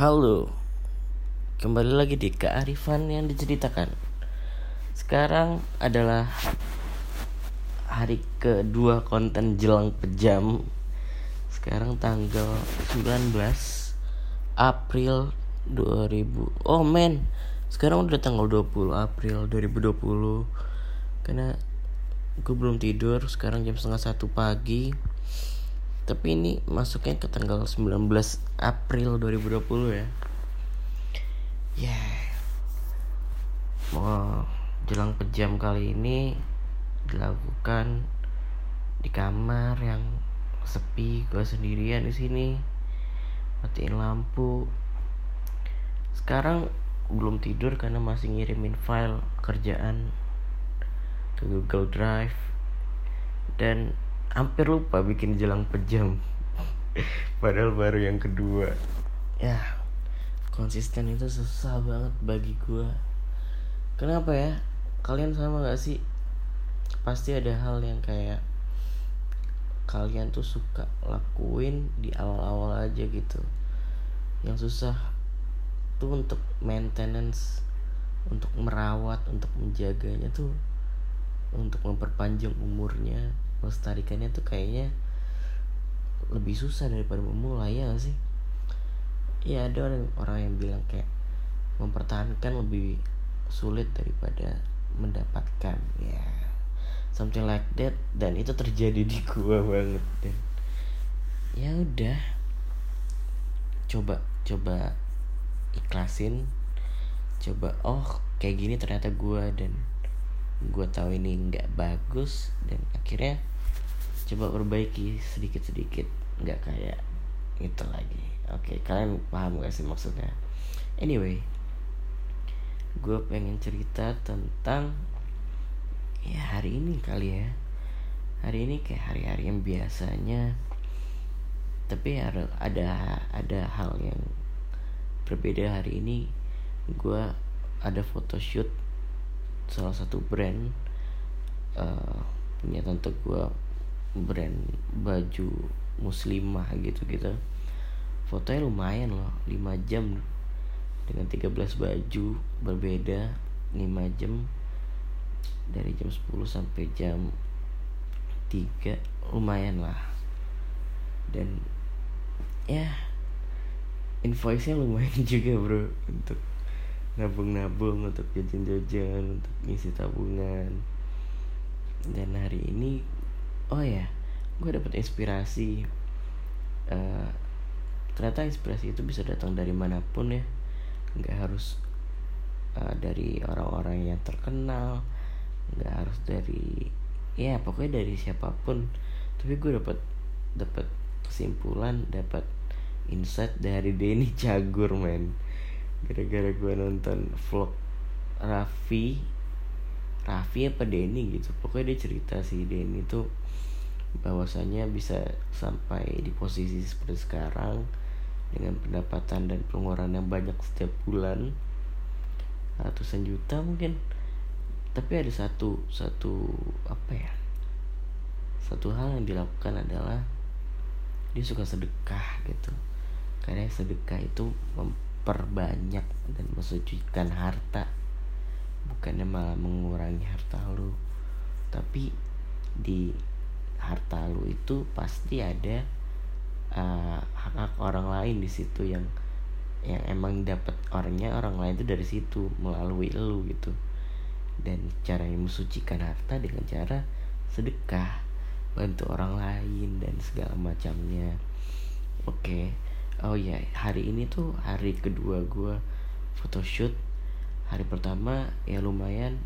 Halo. Kembali lagi di kearifan yang diceritakan. Sekarang adalah Hari kedua konten jelang pejam. Sekarang tanggal 19 April 2000 Oh men. Sekarang udah tanggal 20 April 2020 Karena Gue belum tidur Sekarang jam setengah satu pagi tapi ini masuknya ke tanggal 19 April 2020 ya. Ya. Yeah. mau jelang pejam kali ini dilakukan di kamar yang sepi. Gue sendirian di sini. Matiin lampu. Sekarang belum tidur karena masih ngirimin file kerjaan ke Google Drive. Dan hampir lupa bikin jelang pejam. Padahal baru yang kedua. Ya konsisten itu susah banget bagi gue kenapa ya? Kalian sama gak sih? Pasti ada hal yang kayak kalian tuh suka lakuin di awal-awal aja gitu. Yang susah tuh untuk maintenance untuk merawat untuk menjaganya tuh untuk memperpanjang umurnya melestarikannya tuh kayaknya lebih susah daripada memulai ya gak sih? Ya ada orang orang yang bilang kayak mempertahankan lebih sulit daripada mendapatkan ya. Something like that dan itu terjadi di gua banget dan ya udah. Coba coba ikhlasin coba oh kayak gini ternyata gua dan gue tahu ini nggak bagus dan akhirnya coba perbaiki sedikit sedikit nggak kayak itu lagi. Oke kalian paham gak sih maksudnya? Anyway gue pengen cerita tentang ya hari ini kali ya. Hari ini kayak hari-hari yang biasanya tapi ada ada ada hal yang berbeda hari ini. Gue ada photoshoot salah satu brand uh, punya tante gue brand baju muslimah gitu gitu fotonya lumayan loh 5 jam. Dengan 13 baju berbeda 5 jam. Dari jam 10 sampai jam 3 lumayan lah. Dan ya invoice nya lumayan juga bro untuk nabung-nabung untuk jajan-jajan untuk ngisi tabungan. Dan hari ini oh ya gue dapet inspirasi. Uh, ternyata inspirasi itu bisa datang dari mana pun ya. Nggak harus uh, dari orang-orang yang terkenal nggak harus dari ya pokoknya dari siapa pun. Tapi gue dapat dapat kesimpulan dapat insight dari Denny Cagur men gara-gara gue nonton vlog Raffi Raffi apa Denny gitu. Pokoknya dia cerita sih Denny tuh bahwasanya bisa sampai di posisi seperti sekarang dengan pendapatan dan pengeluaran yang banyak setiap bulan. Ratusan juta mungkin. Tapi ada satu satu apa ya? Satu hal yang dilakukan adalah dia suka sedekah gitu. Karena sedekah itu memperbanyak dan mensucikan harta. Bukannya malah mengurangi harta lu. Tapi di harta lu itu pasti ada uh, hak hak orang lain di situ yang yang emang dapat orangnya orang lain itu dari situ melalui lu gitu. Dan cara yang mensucikan harta dengan cara sedekah bantu orang lain dan segala macamnya. Oke okay. Oh ya hari ini tuh hari kedua gue photoshoot. Hari pertama ya lumayan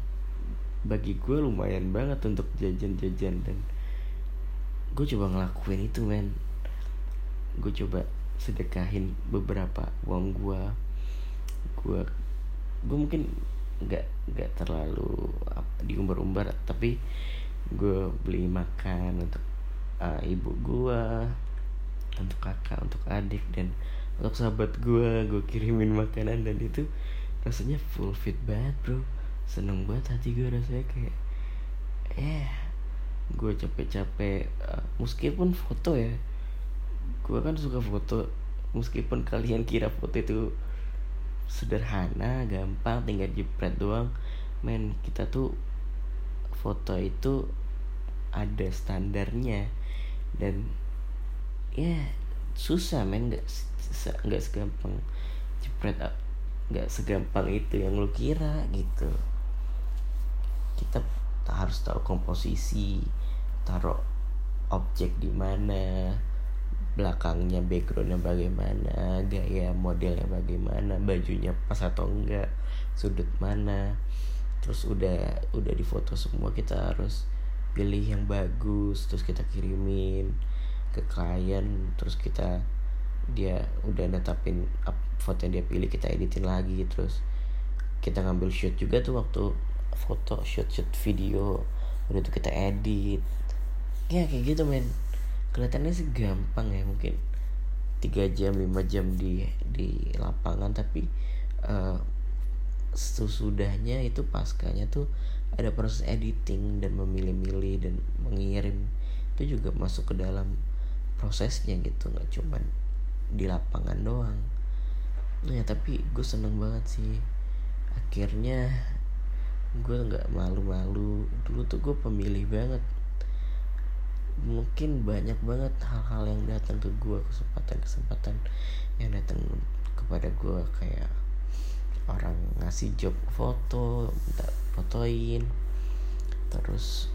bagi gue lumayan banget untuk jajan-jajan dan gue coba ngelakuin itu men. Gue coba sedekahin beberapa uang gue gue gue mungkin nggak nggak terlalu diumbar-umbar tapi gue beli makan untuk uh, ibu gue untuk kakak untuk adik dan untuk sahabat gue gue kirimin makanan dan itu rasanya full fit banget bro. Seneng banget hati gue rasanya kayak eh gue capek-capek uh, meskipun foto ya gue kan suka foto. Meskipun kalian kira foto itu sederhana gampang tinggal jepret doang men kita tuh foto itu ada standarnya. Dan ya. Susah men. Nggak nggak segampang jepret nggak segampang itu yang lu kira gitu. Kita harus tahu komposisi taruh objek di mana belakangnya backgroundnya bagaimana gaya modelnya bagaimana bajunya pas atau enggak sudut mana. Terus udah udah difoto semua kita harus pilih yang bagus terus kita kirimin ke klien terus kita dia udah netapin foto yang dia pilih kita editin lagi terus kita ngambil shoot juga tuh waktu foto shoot shoot video udah tuh kita edit. Ya kayak gitu men. Kelihatannya sih gampang ya mungkin tiga jam lima jam di di lapangan tapi uh, sesudahnya itu paskanya tuh ada proses editing dan memilih-milih dan mengirim. Itu juga masuk ke dalam prosesnya gitu nggak cuman di lapangan doang. Nah, ya tapi gue seneng banget sih. Akhirnya gue nggak malu-malu. Dulu tuh gue pemilih banget. Mungkin banyak banget hal-hal yang datang ke gue kesempatan-kesempatan yang datang kepada gue kayak orang ngasih job foto minta fotoin terus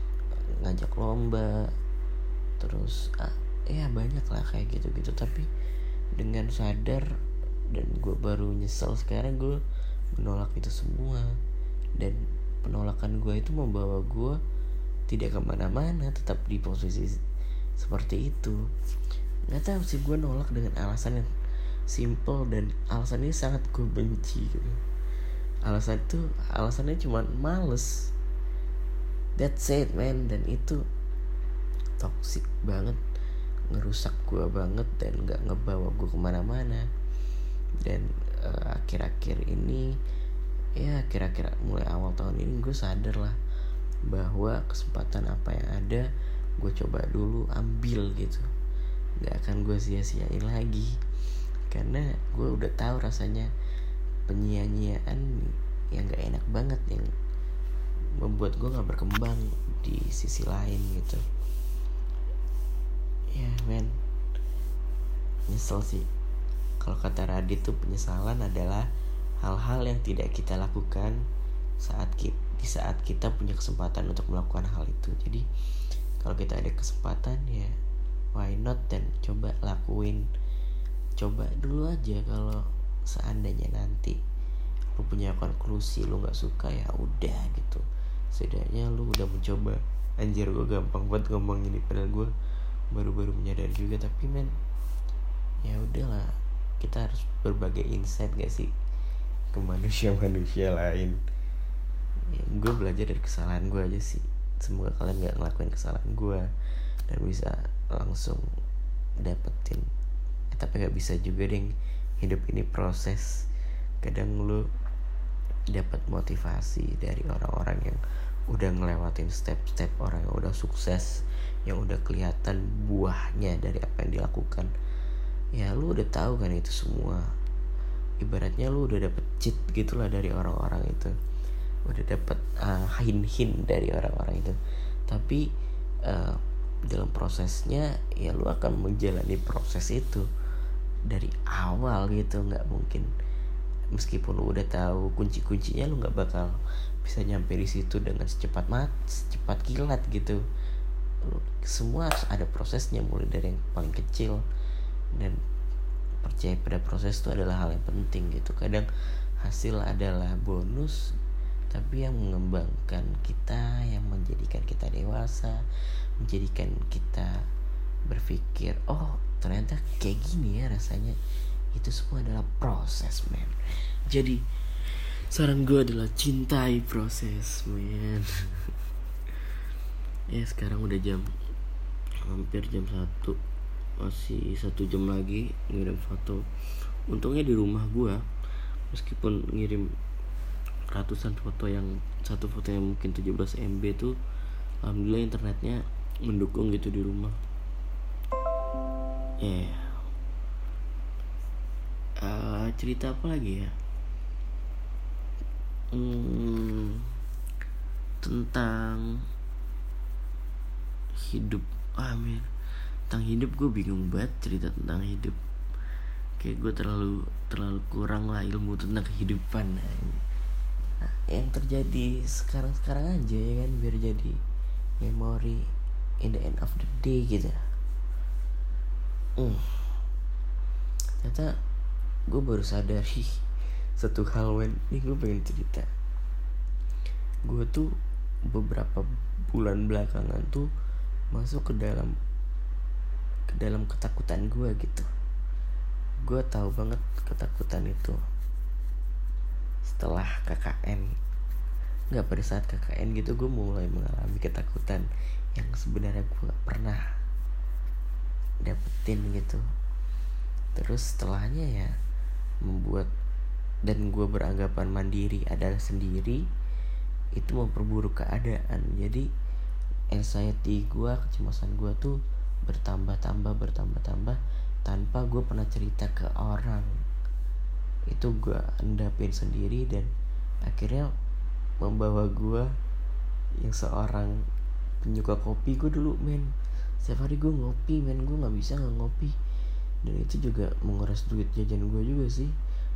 ngajak lomba terus ah, ya banyak lah kayak gitu-gitu. Tapi dengan sadar dan gue baru nyesel sekarang gue menolak itu semua. Dan penolakan gue itu membawa gue tidak ke mana-mana tetap di posisi seperti itu. Nggak tahu sih gue nolak dengan alasan yang simple dan alasan ini sangat gue benci gitu. Alasan itu alasannya cuma males. That's it man. Dan itu toxic banget ngerusak gue banget dan nggak ngebawa gue ke mana-mana. Dan uh, akhir-akhir ini ya kira-kira mulai awal tahun ini gue sadar lah bahwa kesempatan apa yang ada gue coba dulu ambil gitu. Nggak akan gue sia-siain lagi. Karena gue udah tahu rasanya penyia-nyiaan yang gak enak banget yang membuat gue gak berkembang di sisi lain gitu ya men. Nyesel sih. Kalau kata Radit tuh penyesalan adalah hal-hal yang tidak kita lakukan saat kita di saat kita punya kesempatan untuk melakukan hal itu. Jadi kalau kita ada kesempatan ya why not dan coba lakuin. Coba dulu aja kalau seandainya nanti lu punya konklusi lu nggak suka ya udah gitu. Setidaknya lu udah mencoba. Anjir gue gampang buat ngomong ini padahal gue baru-baru menyadari juga tapi men ya udahlah kita harus berbagai insight gak sih ke manusia-manusia lain? Ya, gue belajar dari kesalahan gue aja sih. Semoga kalian gak ngelakuin kesalahan gue dan bisa langsung dapetin. Tapi nggak bisa juga deh hidup ini proses. Kadang lu dapat motivasi dari orang-orang yang udah ngelewatin step-step orang yang udah sukses yang udah kelihatan buahnya dari apa yang dilakukan. Ya lu udah tahu kan itu semua. Ibaratnya lu udah dapet cheat gitulah dari orang-orang itu. Udah dapet uh, hin-hin dari orang-orang itu. Tapi uh, dalam prosesnya ya lu akan menjalani proses itu dari awal gitu. Nggak mungkin meskipun lu udah tahu kunci-kuncinya lu nggak bakal bisa nyampe di situ dengan secepat mat secepat kilat gitu semua harus ada prosesnya mulai dari yang paling kecil. Dan percaya pada proses itu adalah hal yang penting gitu. Kadang hasil adalah bonus tapi yang mengembangkan kita yang menjadikan kita dewasa menjadikan kita berpikir oh ternyata kayak gini ya rasanya. Itu semua adalah proses men. Jadi saran gue adalah cintai proses men ya sekarang udah jam hampir jam satu. Masih satu jam lagi ngirim foto. Untungnya di rumah gue meskipun ngirim ratusan foto yang satu foto yang mungkin 17 MB tuh alhamdulillah internetnya mendukung gitu di rumah. Ya yeah. cerita apa lagi ya? Hmm, tentang hidup. Amin. Tentang hidup gue bingung banget cerita tentang hidup. Kayak gue terlalu terlalu kurang lah ilmu tentang kehidupan nah, yang terjadi sekarang sekarang aja ya kan biar jadi memori in the end of the day gitu. Hmm. ternyata gue baru sadar sih satu hal when ini gue pengen cerita. Gue tuh beberapa bulan belakangan tuh masuk ke dalam ke dalam ketakutan gue gitu. Gue tahu banget ketakutan itu. Setelah KKN nggak pada saat KKN gitu gue mulai mengalami ketakutan yang sebenarnya gue gak pernah dapetin gitu. Terus setelahnya ya membuat dan gue beranggapan mandiri adalah sendiri itu memperburuk keadaan. Jadi anxiety gue kecemasan gue tuh bertambah-tambah bertambah-tambah tanpa gue pernah cerita ke orang. Itu gue endapin sendiri dan akhirnya membawa gue yang seorang penyuka kopi gue dulu men. Setiap hari gue ngopi men. Gue nggak bisa nggak ngopi. Dan itu juga menguras duit jajan gue juga sih.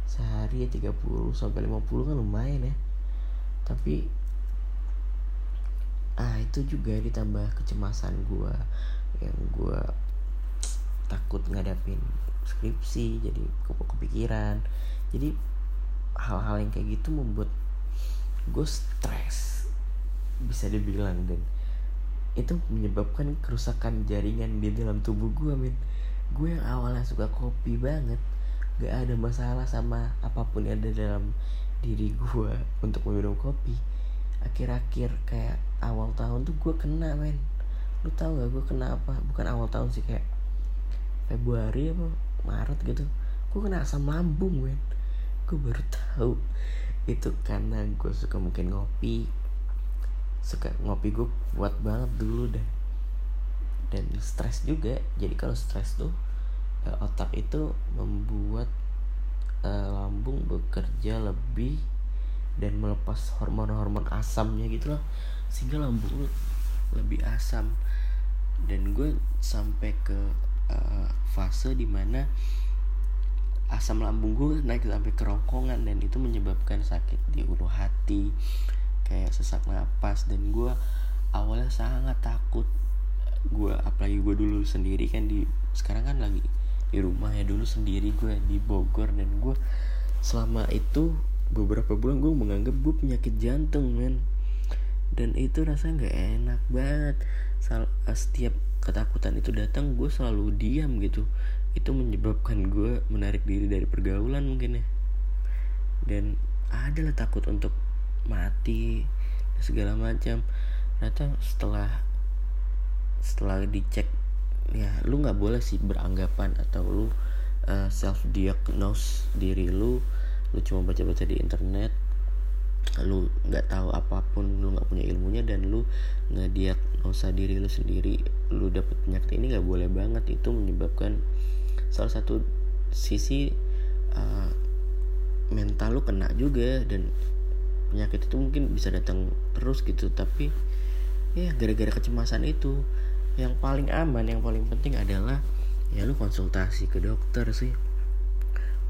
Sehari ya 30 sampai 50 kan lumayan ya. Tapi ah itu juga ditambah kecemasan gue yang gue takut ngadapin skripsi jadi kepikiran. Jadi hal-hal yang kayak gitu membuat gue stres bisa dibilang dan itu menyebabkan kerusakan jaringan di dalam tubuh gue men gue yang awalnya suka kopi banget gak ada masalah sama apa pun yang ada dalam diri gue untuk meminum kopi akhir-akhir kayak awal tahun tuh gue kena men. Lu tau gak gue kena apa? Bukan awal tahun sih kayak Februari apa Maret gitu. Gue kena asam lambung men. Gue baru tahu itu karena gue suka mungkin ngopi. Suka ngopi gue kuat banget dulu dan dan stres juga. Jadi kalau stres tuh uh, otak itu membuat uh, lambung bekerja lebih dan melepas hormon-hormon asamnya gitu loh sehingga lambung lebih asam. Dan gue sampai ke uh, fase di mana asam lambung gue naik sampai kerongkongan dan itu menyebabkan sakit di ulu hati kayak sesak napas. Dan gue awalnya sangat takut. Gue apalagi gue dulu sendiri kan di sekarang kan lagi di rumah ya dulu sendiri gue di Bogor. Dan gue selama itu beberapa bulan gue menganggap gue penyakit jantung men. Dan itu rasanya nggak enak banget. Sal eh, setiap ketakutan itu datang gue selalu diam gitu. Itu menyebabkan gue menarik diri dari pergaulan mungkin ya. Dan adalah takut untuk mati segala macam. Ternyata setelah setelah dicek ya lu nggak boleh sih beranggapan atau lu uh, eh, self diagnose diri lu lu cuma baca baca di internet lu nggak tahu apa pun lu nggak punya ilmunya dan lu ngediagnosa diri lu sendiri. Lu dapet penyakit ini nggak boleh banget. Itu menyebabkan salah satu sisi uh, mental lu kena juga dan penyakit itu mungkin bisa datang terus gitu. Tapi ya gara-gara kecemasan itu yang paling aman yang paling penting adalah ya lu konsultasi ke dokter sih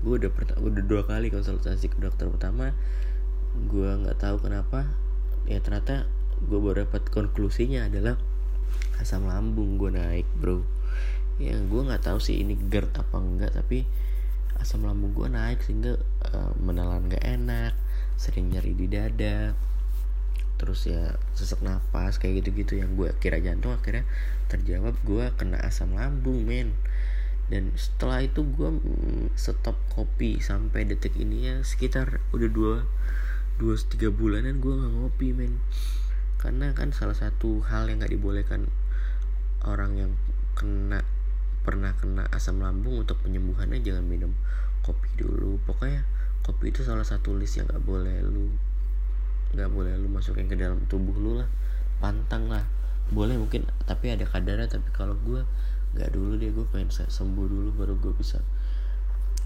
gue udah udah dua kali konsultasi ke dokter pertama. Gue nggak tahu kenapa. Ya ternyata gue baru dapat konklusinya adalah asam lambung gue naik bro. Ya gue nggak tahu sih ini GERD apa enggak tapi asam lambung gue naik sehingga uh, menelan gak enak sering nyari di dada terus ya sesak nafas kayak gitu-gitu yang gue kira jantung akhirnya terjawab gue kena asam lambung men dan setelah itu gue mm, stop kopi sampai detik ini ya sekitar udah dua dua tiga bulanan gue nggak ngopi men. Karena kan salah satu hal yang nggak dibolehkan orang yang kena pernah kena asam lambung untuk penyembuhannya jangan minum kopi dulu. Pokoknya kopi itu salah satu list yang nggak boleh lu nggak boleh lu masukin ke dalam tubuh lu lah. Pantang lah. Boleh mungkin tapi ada kadarnya. Tapi kalau gue nggak dulu deh gue pengen sembuh dulu baru gue bisa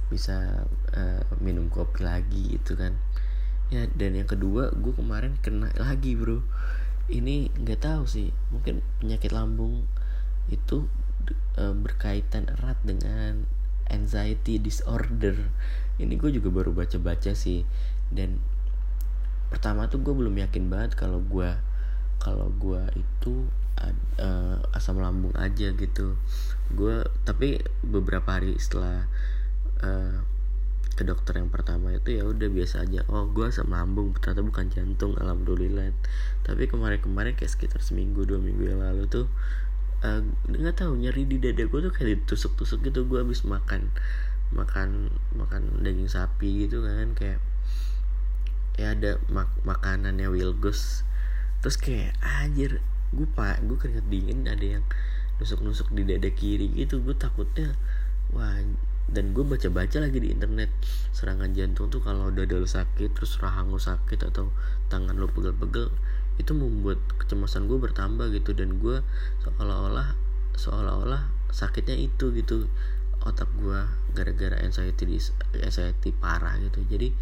bisa uh, minum kopi lagi itu kan. Ya dan yang kedua gue kemarin kena lagi bro. Ini nggak tahu sih mungkin penyakit lambung itu uh, berkaitan erat dengan anxiety disorder. Ini gue juga baru baca-baca sih dan pertama tuh gue belum yakin banget kalau gue kalau gue itu uh, asam lambung aja gitu. Gue tapi beberapa hari setelah uh, ke dokter yang pertama itu ya udah biasa aja. Oh gue asam lambung ternyata bukan jantung alhamdulillah. Tapi kemarin-kemarin kayak sekitar seminggu dua minggu yang lalu tuh eh, nggak uh, tahu nyeri di dada gue tuh kayak ditusuk-tusuk gitu. Gue habis makan makan makan daging sapi gitu kan kayak ya ada mak makanannya Wilgus. Terus kayak anjir gue pak gue keringet dingin ada yang nusuk-nusuk di dada kiri gitu. Gue takutnya wah dan gue baca-baca lagi di internet serangan jantung tuh kalau dada lu sakit terus rahang lu sakit atau tangan lu pegel-pegel itu membuat kecemasan gue bertambah gitu. Dan gue seolah-olah seolah-olah sakitnya itu gitu otak gue gara-gara anxiety anxiety parah gitu. Jadi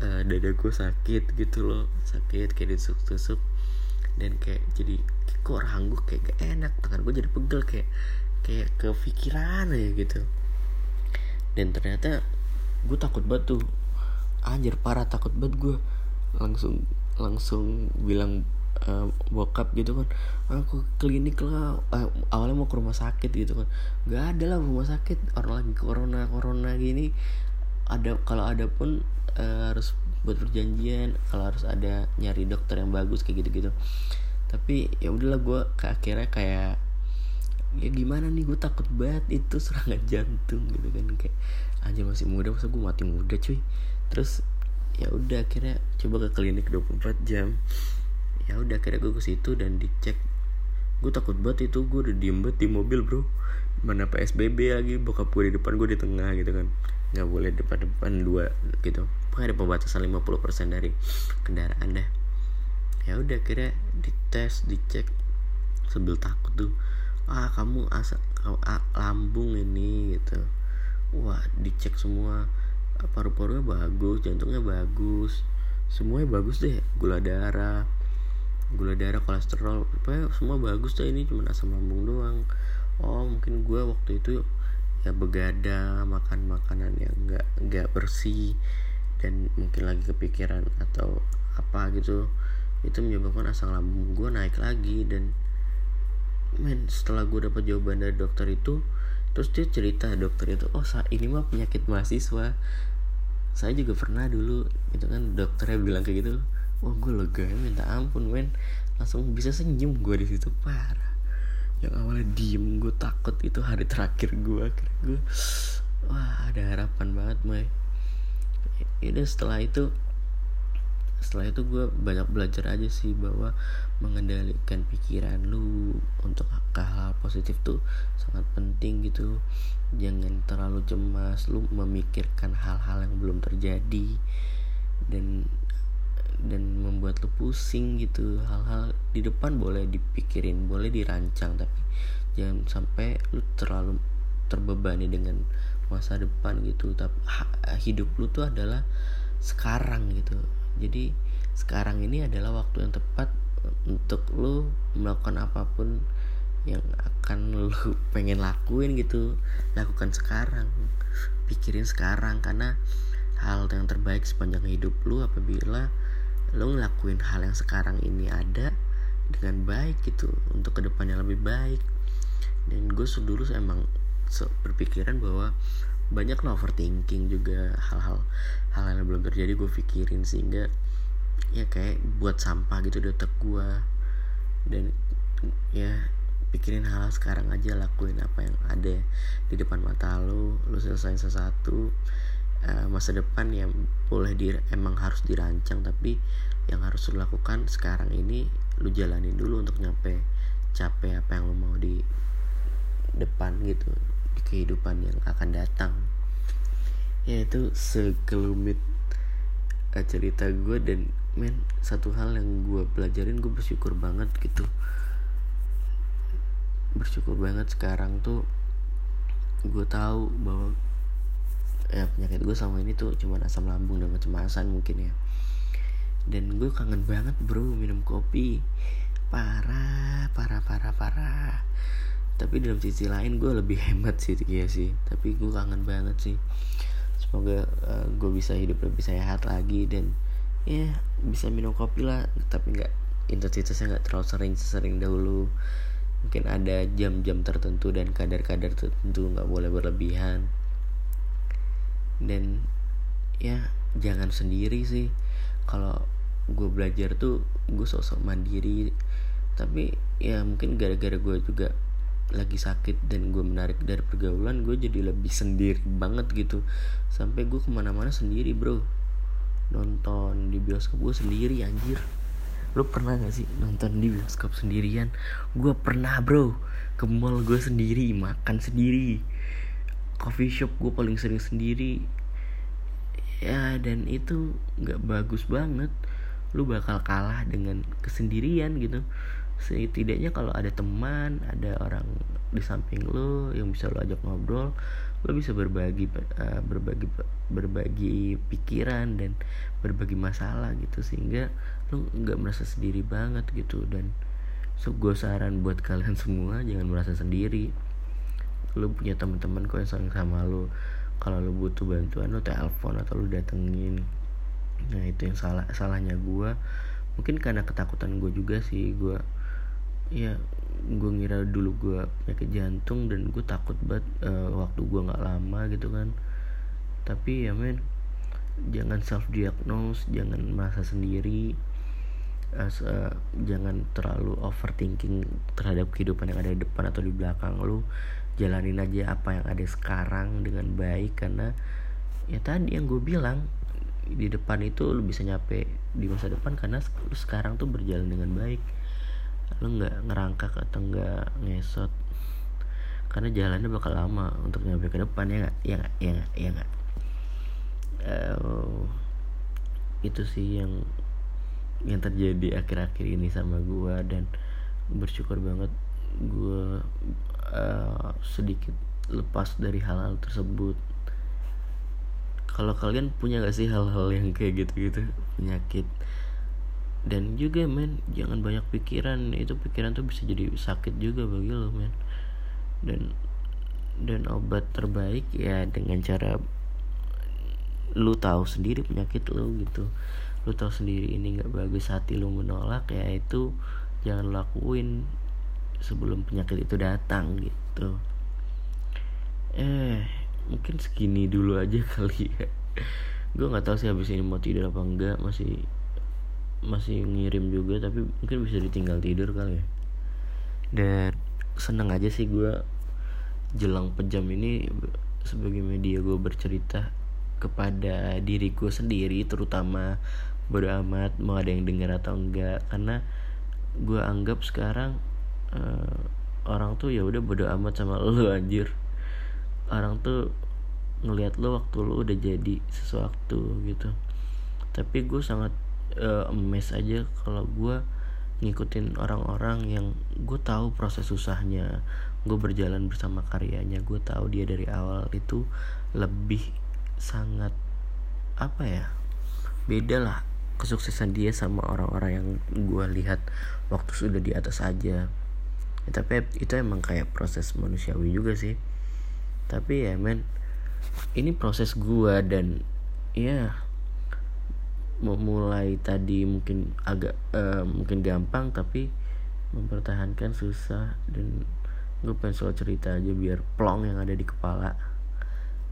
uh, dada gue sakit gitu loh sakit kayak ditusuk-tusuk dan kayak jadi kok rahang gue kayak gak enak. Tangan gue jadi pegel kayak kayak kepikiran aja gitu. Dan ternyata gue takut banget tuh. Anjir parah takut banget gue langsung langsung bilang uh, bokap gitu kan aku klinik lah. Uh, awalnya mau ke rumah sakit gitu kan. Gak ada lah rumah sakit. Orang lagi corona corona gini. Ada kalau ada pun uh, harus buat perjanjian. Kalau harus ada nyari dokter yang bagus kayak gitu gitu tapi ya udahlah gue ke akhirnya kayak ya gimana nih gue takut banget itu serangan jantung gitu kan. Kayak aja masih muda masa gue mati muda cuy? Terus ya udah akhirnya coba ke klinik 24 jam. Ya udah akhirnya gue ke situ dan dicek. Gue takut banget itu gue udah diem banget di mobil bro. Mana psbb lagi bokap gue di depan gue di tengah gitu kan. Nggak boleh depan depan dua gitu. Pokoknya ada pembatasan 50% dari kendaraan dah ya udah akhirnya dites dicek sambil takut tuh ah kamu asa ah, lambung ini gitu. Wah dicek semua paru-parunya bagus jantungnya bagus semuanya bagus deh gula darah gula darah kolesterol apa semua bagus deh ini cuma asam lambung doang. Oh mungkin gue waktu itu ya begadang makan makanan yang nggak nggak bersih dan mungkin lagi kepikiran atau apa gitu itu menyebabkan asam lambung gue naik lagi dan men setelah gue dapat jawaban dari dokter itu terus dia cerita dokter itu oh ini mah penyakit mahasiswa. Saya juga pernah dulu gitu kan dokternya bilang kayak gitu wah gue lega minta ampun men. Langsung bisa senyum gue di situ parah. Yang awalnya diem gue takut itu hari terakhir gue gue wah ada harapan banget Mai. Ya setelah itu setelah itu gue banyak belajar aja sih bahwa mengendalikan pikiran lu untuk hal-hal positif tuh sangat penting gitu. Jangan terlalu cemas lu memikirkan hal-hal yang belum terjadi dan dan membuat lu pusing gitu. Hal-hal di depan boleh dipikirin boleh dirancang tapi jangan sampai lu terlalu terbebani dengan masa depan gitu. Tapi hidup lu tuh adalah sekarang gitu jadi sekarang ini adalah waktu yang tepat untuk lu melakukan apa pun yang akan lu pengen lakuin gitu. Lakukan sekarang. Pikirin sekarang karena hal yang terbaik sepanjang hidup lu apabila lu ngelakuin hal yang sekarang ini ada dengan baik gitu untuk ke depannya lebih baik. Dan gue dulu emang berpikiran bahwa banyak overthinking juga hal-hal hal yang belum terjadi gue pikirin sehingga ya kayak buat sampah gitu di otak gue dan ya pikirin hal, sekarang aja lakuin apa yang ada di depan mata lo lo selesai sesuatu. Uh, masa depan yang boleh di emang harus dirancang tapi yang harus lo lakukan sekarang ini lo jalanin dulu untuk nyampe capek apa yang lo mau di depan gitu di kehidupan yang akan datang ya itu sekelumit uh, cerita gue dan men satu hal yang gue pelajarin gue bersyukur banget gitu. Bersyukur banget sekarang tuh gue tahu bahwa ya penyakit gue sama ini tuh cuma asam lambung dan kecemasan mungkin ya. Dan gue kangen banget bro minum kopi. Parah parah parah parah. Tapi dalam sisi lain gue lebih hemat sih ya sih. Tapi gue kangen banget sih semoga uh, gue bisa hidup lebih sehat lagi dan ya bisa minum kopi lah tapi nggak intensitasnya nggak terlalu sering sesering dahulu. Mungkin ada jam-jam tertentu dan kadar-kadar tertentu nggak boleh berlebihan. Dan ya jangan sendiri sih. Kalau gue belajar tuh gue sosok mandiri. Tapi ya mungkin gara-gara gue juga lagi sakit dan gue menarik dari pergaulan gue jadi lebih sendiri banget gitu. Sampai gue ke mana-mana sendiri bro. Nonton di bioskop gue sendiri anjir. Lu pernah gak sih nonton di bioskop sendirian? Gue pernah bro. Ke mall gue sendiri makan sendiri. Coffee shop gue paling sering sendiri. Ya dan itu nggak bagus banget. Lu bakal kalah dengan kesendirian gitu setidaknya kalau ada teman ada orang di samping lu yang bisa lu ajak ngobrol lo bisa berbagi uh, berbagi berbagi pikiran dan berbagi masalah gitu. Sehingga lo nggak merasa sendiri banget gitu. Dan so gue saran buat kalian semua jangan merasa sendiri. Lo punya teman-teman kok yang sayang sama lo. Kalau lo butuh bantuan lo telepon atau lo datengin. Nah itu yang salah salahnya gue mungkin karena ketakutan gue juga sih. Gue ya gue ngira dulu gue penyakit jantung dan gue takut banget uh, waktu gue nggak lama gitu kan. Tapi ya men jangan self diagnose jangan merasa sendiri uh, uh, jangan terlalu overthinking terhadap kehidupan yang ada di depan atau di belakang lu. Jalanin aja apa yang ada sekarang dengan baik karena ya tadi yang gue bilang di depan itu lu bisa nyampe di masa depan karena sekarang tuh berjalan dengan baik lu nggak ngerangkak atau nggak ngesot? Karena jalannya bakal lama untuk nyampe ke depan ya nggak? Ya nggak? Ya nggak? Ya nggak? Uh, itu sih yang yang terjadi akhir-akhir ini sama gue dan bersyukur banget gue uh, sedikit lepas dari hal-hal tersebut. Kalau kalian punya gak sih hal-hal yang kayak gitu-gitu? Penyakit dan juga men jangan banyak pikiran. Itu pikiran tuh bisa jadi sakit juga bagi lo men. Dan dan obat terbaik ya dengan cara lu tahu sendiri penyakit lu gitu. Lu tahu sendiri ini nggak bagus hati lu menolak ya itu jangan lakuin sebelum penyakit itu datang gitu. Eh mungkin segini dulu aja kali ya. Gue nggak tahu sih habis ini mau tidur apa enggak masih masih ngirim juga tapi mungkin bisa ditinggal tidur kali ya. Dan seneng aja sih gue jelang pejam ini sebagai media gue bercerita kepada diri gue sendiri terutama bodo amat mau ada yang dengar atau enggak. Karena gue anggap sekarang uh, orang tuh ya udah bodo amat sama lo anjir. Orang tuh ngelihat lo waktu lo udah jadi sesuatu gitu. Tapi gue sangat uh, emes aja kalau gue ngikutin orang-orang yang gue tahu proses susahnya gue berjalan bersama karyanya gue tahu dia dari awal itu lebih sangat apa ya beda lah kesuksesan dia sama orang-orang yang gue lihat waktu sudah di atas aja. Ya, tapi itu emang kayak proses manusiawi juga sih. Tapi ya men ini proses gue dan ya memulai tadi mungkin agak uh, mungkin gampang tapi mempertahankan susah dan gue pengen soal cerita aja biar plong yang ada di kepala.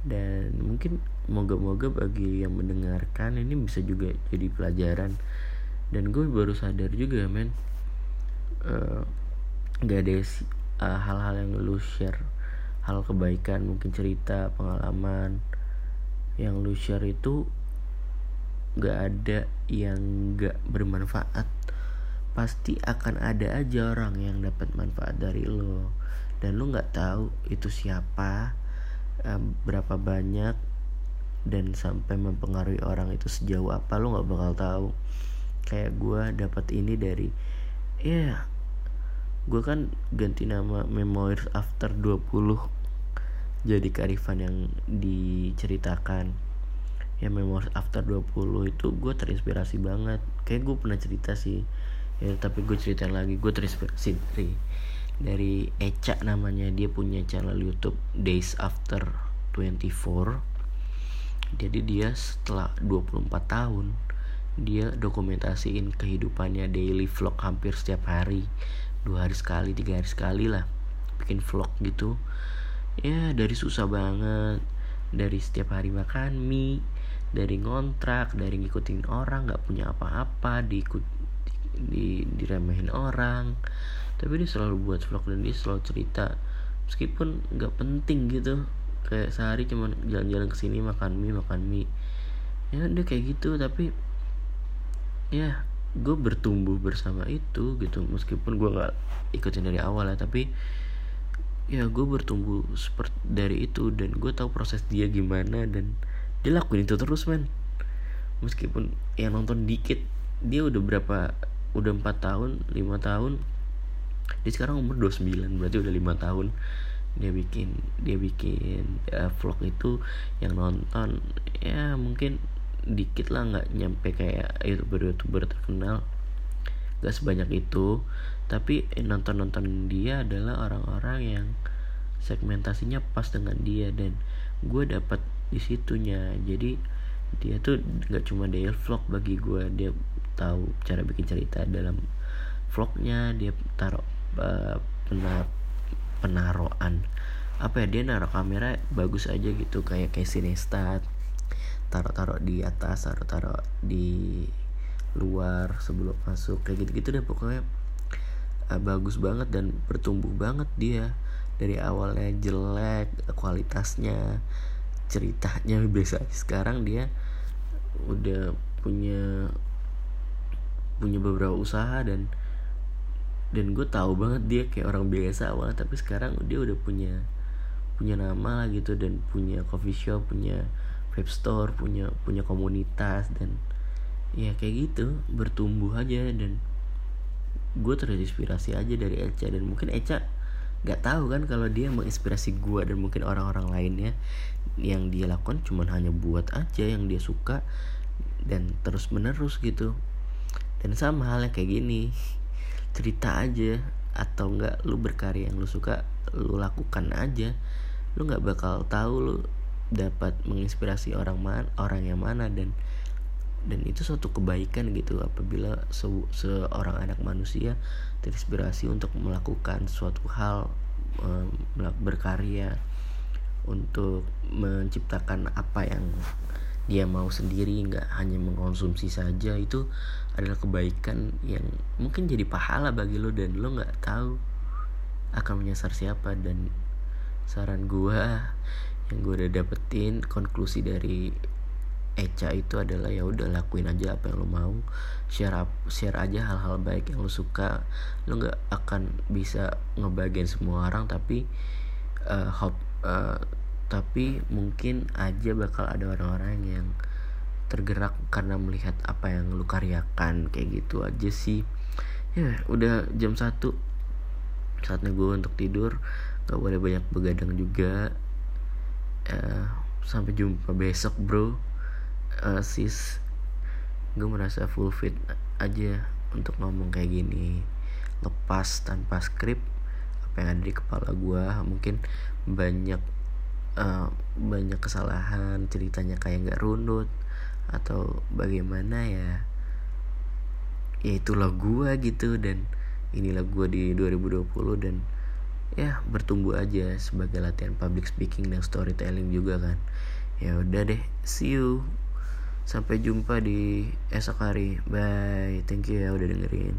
Dan mungkin moga-moga bagi yang mendengarkan ini bisa juga jadi pelajaran. Dan gue baru sadar juga men uh, gak ada uh, hal-hal yang lu share. Hal kebaikan mungkin cerita pengalaman yang lu share itu gak ada yang gak bermanfaat pasti akan ada aja orang yang dapat manfaat dari lo. Dan lo nggak tahu itu siapa berapa banyak dan sampai mempengaruhi orang itu sejauh apa lo nggak bakal tahu. Kayak gue dapat ini dari ya yeah, gue kan ganti nama Memoirs After 20 jadi kearifan yang diceritakan ya Memories After 20 itu gue terinspirasi banget. Kayak gue pernah cerita sih. Ya tapi gue ceritain lagi. Gue terinspirasi dari dari Eca namanya. Dia punya channel YouTube Days After 24 jadi dia setelah 24 tahun dia dokumentasiin kehidupannya daily vlog hampir setiap hari. Dua hari sekali tiga hari sekali lah bikin vlog gitu. Ya dari susah banget. Dari setiap hari makan mie dari ngontrak dari ngikutin orang nggak punya apa-apa diikut di diremehin orang. Tapi dia selalu buat vlog dan dia selalu cerita. Meskipun nggak penting gitu. Kayak sehari cuman jalan-jalan ke sini makan mie makan mie. Ya dia kayak gitu tapi ya gue bertumbuh bersama itu gitu. Meskipun gue nggak ikutin dari awal ya tapi ya gue bertumbuh seperti dari itu. Dan gue tahu proses dia gimana dan dia lakuin itu terus men. Meskipun yang nonton dikit dia udah berapa udah empat tahun lima tahun. Dia sekarang umur 29 berarti udah lima tahun. Dia bikin dia bikin uh, vlog itu yang nonton ya mungkin dikit lah nggak nyampe kayak youtuber youtuber terkenal. Gak sebanyak itu. Tapi nonton nonton dia adalah orang-orang yang segmentasinya pas dengan dia. Dan gue dapat di situnya. Jadi dia tuh nggak cuma daily vlog bagi gue dia tahu cara bikin cerita dalam vlognya dia taruh uh, penar penaruhan apa ya dia naruh kamera bagus aja gitu kayak kayak sinestat. Taruh-taruh di atas taruh-taruh di luar sebelum masuk kayak gitu-gitu deh pokoknya. Uh, bagus banget dan bertumbuh banget dia. Dari awalnya jelek kualitasnya ceritanya biasa. Sekarang dia udah punya punya beberapa usaha dan dan gue tahu banget dia kayak orang biasa awalnya tapi sekarang dia udah punya punya nama lah gitu dan punya coffee shop punya web store punya punya komunitas dan ya kayak gitu bertumbuh aja dan gue terinspirasi aja dari Eca dan mungkin Eca gak tahu kan kalau dia menginspirasi gue dan mungkin orang-orang lainnya. Yang dia lakukan cuma hanya buat aja yang dia suka dan terus menerus gitu. Dan sama halnya kayak gini cerita aja atau enggak lu berkarya yang lu suka lu lakukan aja. Lu nggak bakal tahu lu dapat menginspirasi orang man orang yang mana dan dan itu suatu kebaikan gitu apabila se seorang anak manusia terinspirasi untuk melakukan suatu hal um, berkarya untuk menciptakan apa yang dia mau sendiri nggak hanya mengkonsumsi saja itu adalah kebaikan yang mungkin jadi pahala bagi lo dan lo nggak tahu akan menyasar siapa. Dan saran gua yang gue udah dapetin konklusi dari Eca itu adalah ya udah lakuin aja apa yang lo mau. Share up, share aja hal-hal baik yang lo suka. Lo nggak akan bisa ngebagian semua orang tapi uh, hop, uh, tapi mungkin aja bakal ada orang-orang yang tergerak karena melihat apa yang lo karyakan. Kayak gitu aja sih. Ya udah jam satu. Saatnya gue untuk tidur. Gak boleh banyak begadang juga. Uh, sampai jumpa besok bro uh, sis gue merasa full fit aja untuk ngomong kayak gini. Lepas tanpa skrip apa yang ada di kepala gue mungkin banyak uh, banyak kesalahan ceritanya kayak nggak runut atau bagaimana ya. Ya itulah gue gitu dan inilah gue di 2020 dan ya bertumbuh aja sebagai latihan public speaking dan storytelling juga kan. Ya udah deh see you Sampai jumpa di esok hari. Bye. Thank you ya udah dengerin.